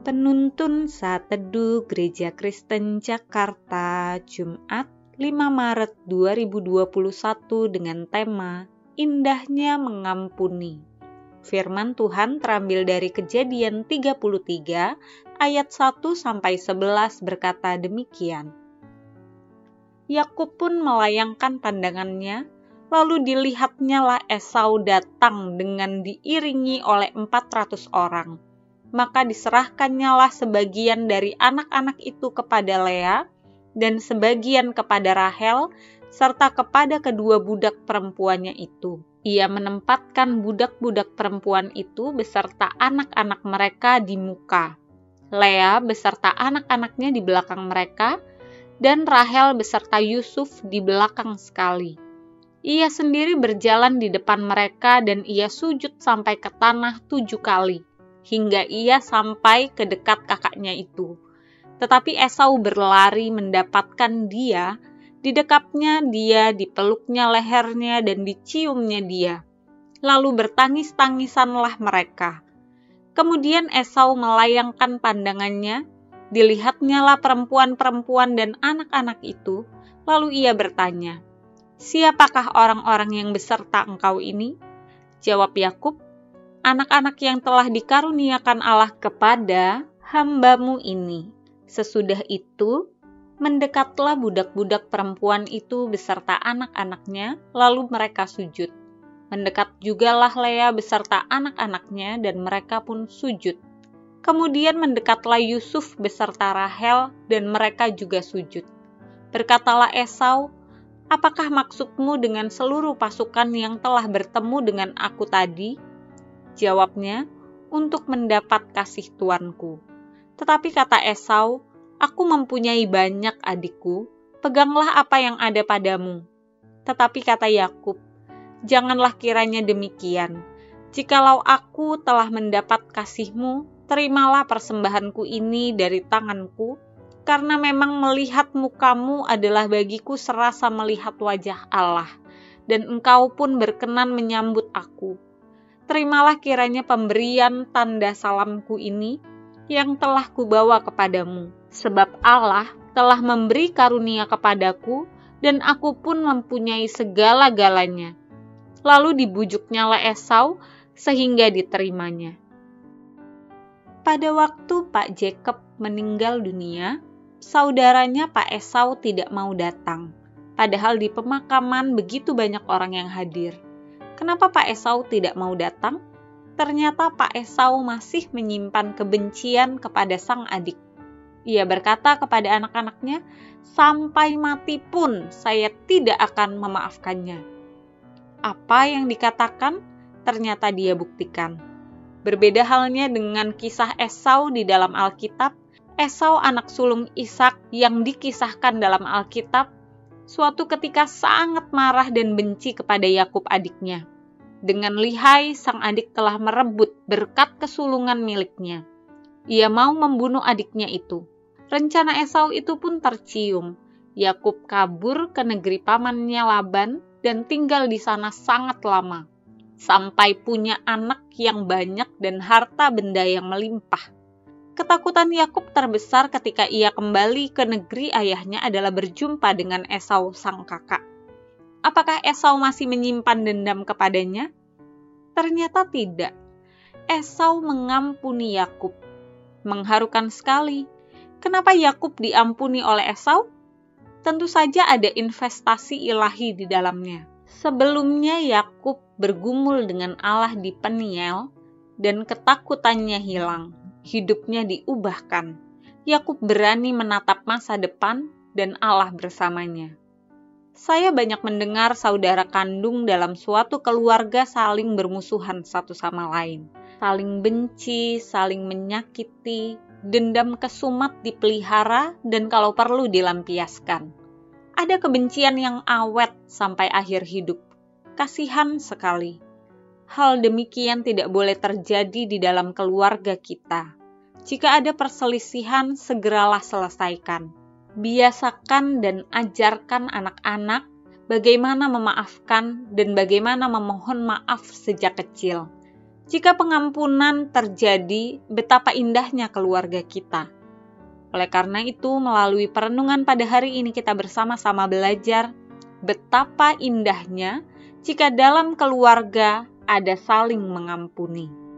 Penuntun Saat Teduh Gereja Kristen Jakarta Jumat 5 Maret 2021 dengan tema Indahnya Mengampuni. Firman Tuhan terambil dari Kejadian 33 ayat 1 sampai 11 berkata demikian. Yakub pun melayangkan pandangannya, lalu dilihatnya lah Esau datang dengan diiringi oleh 400 orang maka diserahkannya lah sebagian dari anak-anak itu kepada Lea dan sebagian kepada Rahel serta kepada kedua budak perempuannya itu. Ia menempatkan budak-budak perempuan itu beserta anak-anak mereka di muka. Lea beserta anak-anaknya di belakang mereka, dan Rahel beserta Yusuf di belakang sekali. Ia sendiri berjalan di depan mereka dan ia sujud sampai ke tanah tujuh kali hingga ia sampai ke dekat kakaknya itu. Tetapi Esau berlari mendapatkan dia, didekapnya dia, dipeluknya lehernya, dan diciumnya dia. Lalu bertangis-tangisanlah mereka. Kemudian Esau melayangkan pandangannya, dilihatnya lah perempuan-perempuan dan anak-anak itu, lalu ia bertanya, Siapakah orang-orang yang beserta engkau ini? Jawab Yakub, anak-anak yang telah dikaruniakan Allah kepada hambamu ini. Sesudah itu, mendekatlah budak-budak perempuan itu beserta anak-anaknya, lalu mereka sujud. Mendekat jugalah Lea beserta anak-anaknya, dan mereka pun sujud. Kemudian mendekatlah Yusuf beserta Rahel, dan mereka juga sujud. Berkatalah Esau, "Apakah maksudmu dengan seluruh pasukan yang telah bertemu dengan aku tadi?" Jawabnya, untuk mendapat kasih tuanku. Tetapi kata Esau, aku mempunyai banyak adikku, peganglah apa yang ada padamu. Tetapi kata Yakub, janganlah kiranya demikian. Jikalau aku telah mendapat kasihmu, terimalah persembahanku ini dari tanganku, karena memang melihat mukamu adalah bagiku serasa melihat wajah Allah, dan engkau pun berkenan menyambut aku terimalah kiranya pemberian tanda salamku ini yang telah kubawa kepadamu, sebab Allah telah memberi karunia kepadaku, dan aku pun mempunyai segala-galanya. Lalu dibujuknya lah Esau, sehingga diterimanya. Pada waktu Pak Jacob meninggal dunia, saudaranya Pak Esau tidak mau datang, padahal di pemakaman begitu banyak orang yang hadir. Kenapa Pak Esau tidak mau datang? Ternyata Pak Esau masih menyimpan kebencian kepada sang adik. Ia berkata kepada anak-anaknya, "Sampai mati pun saya tidak akan memaafkannya." Apa yang dikatakan ternyata dia buktikan. Berbeda halnya dengan kisah Esau di dalam Alkitab, Esau anak sulung Ishak yang dikisahkan dalam Alkitab suatu ketika sangat marah dan benci kepada Yakub adiknya. Dengan lihai, sang adik telah merebut berkat kesulungan miliknya. Ia mau membunuh adiknya itu. Rencana Esau itu pun tercium. Yakub kabur ke negeri pamannya Laban dan tinggal di sana sangat lama, sampai punya anak yang banyak dan harta benda yang melimpah. Ketakutan Yakub terbesar ketika ia kembali ke negeri ayahnya adalah berjumpa dengan Esau sang kakak. Apakah Esau masih menyimpan dendam kepadanya? Ternyata tidak. Esau mengampuni Yakub. Mengharukan sekali. Kenapa Yakub diampuni oleh Esau? Tentu saja ada investasi ilahi di dalamnya. Sebelumnya Yakub bergumul dengan Allah di Peniel dan ketakutannya hilang hidupnya diubahkan. Yakub berani menatap masa depan dan Allah bersamanya. Saya banyak mendengar saudara kandung dalam suatu keluarga saling bermusuhan satu sama lain, saling benci, saling menyakiti, dendam kesumat dipelihara, dan kalau perlu dilampiaskan. Ada kebencian yang awet sampai akhir hidup. Kasihan sekali hal demikian tidak boleh terjadi di dalam keluarga kita. Jika ada perselisihan, segeralah selesaikan. Biasakan dan ajarkan anak-anak bagaimana memaafkan dan bagaimana memohon maaf sejak kecil. Jika pengampunan terjadi, betapa indahnya keluarga kita. Oleh karena itu, melalui perenungan pada hari ini kita bersama-sama belajar betapa indahnya jika dalam keluarga ada saling mengampuni.